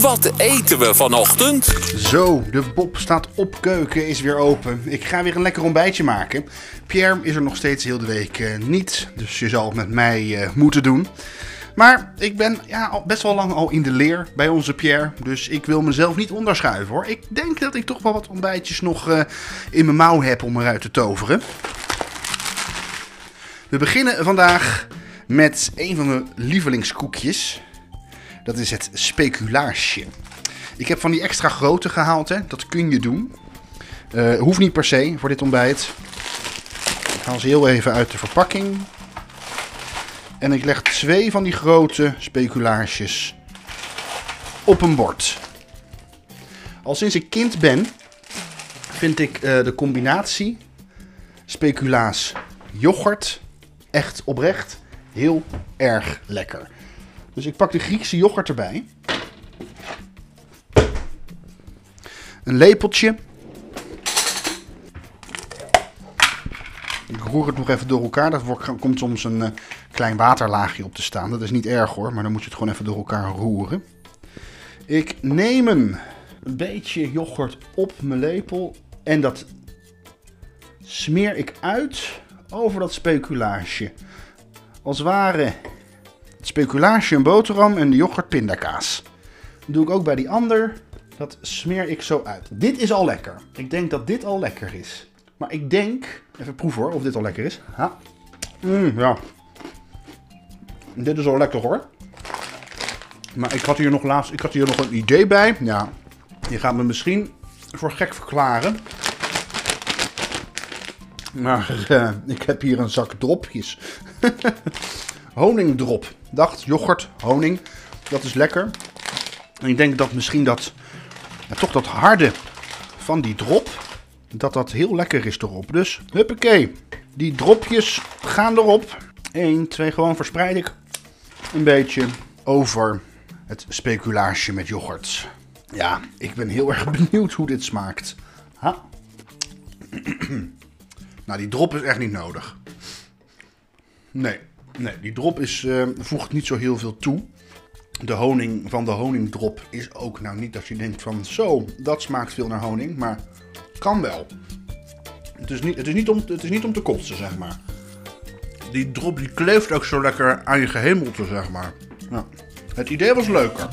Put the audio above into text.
Wat eten we vanochtend? Zo, de Bob staat op keuken is weer open. Ik ga weer een lekker ontbijtje maken. Pierre is er nog steeds heel de week eh, niet, dus je zal het met mij eh, moeten doen. Maar ik ben ja, al best wel lang al in de leer bij onze Pierre, dus ik wil mezelf niet onderschuiven hoor. Ik denk dat ik toch wel wat ontbijtjes nog eh, in mijn mouw heb om eruit te toveren. We beginnen vandaag met een van mijn lievelingskoekjes. Dat is het speculaarsje. Ik heb van die extra grote gehaald, hè. dat kun je doen. Eh, hoeft niet per se voor dit ontbijt. Ik haal ze heel even uit de verpakking. En ik leg twee van die grote speculaarsjes op een bord. Al sinds ik kind ben, vind ik eh, de combinatie speculaas yoghurt echt oprecht heel erg lekker. Dus ik pak de Griekse yoghurt erbij. Een lepeltje. Ik roer het nog even door elkaar. Dat komt soms een uh, klein waterlaagje op te staan. Dat is niet erg hoor, maar dan moet je het gewoon even door elkaar roeren. Ik neem een, beetje yoghurt op mijn lepel. En dat smeer ik uit over dat speculaasje. Als ware speculaasje een boterham en de yoghurt pindakaas. Dat doe ik ook bij die ander. Dat smeer ik zo uit. Dit is al lekker. Ik denk dat dit al lekker is. Maar ik denk, even proeven hoor, of dit al lekker is. Ha. Mm, ja. Dit is al lekker hoor. Maar ik had hier nog laatst, ik had hier nog een idee bij. Ja, je gaat me misschien voor gek verklaren. Maar uh, ik heb hier een zak dropjes. honingdrop. Dacht, yoghurt, honing. Dat is lekker. En ik denk dat misschien dat, toch dat harde van die drop, dat dat heel lekker is erop. Dus, huppakee. Die dropjes gaan erop. 1, 2, gewoon verspreid ik een beetje over het speculaasje met yoghurt. Ja, ik ben heel erg benieuwd hoe dit smaakt. Ha. nou, die drop is echt niet nodig. Nee, nee die drop is, uh, voegt niet zo heel veel toe. De honing van de honingdrop is ook nou niet dat je denkt van zo, dat smaakt veel naar honing, maar kan wel. Het is niet, het is niet, om, het is niet om te kotsen, zeg maar. Die drop die kleeft ook zo lekker aan je gehemelte, zeg maar. Het idee was leuker.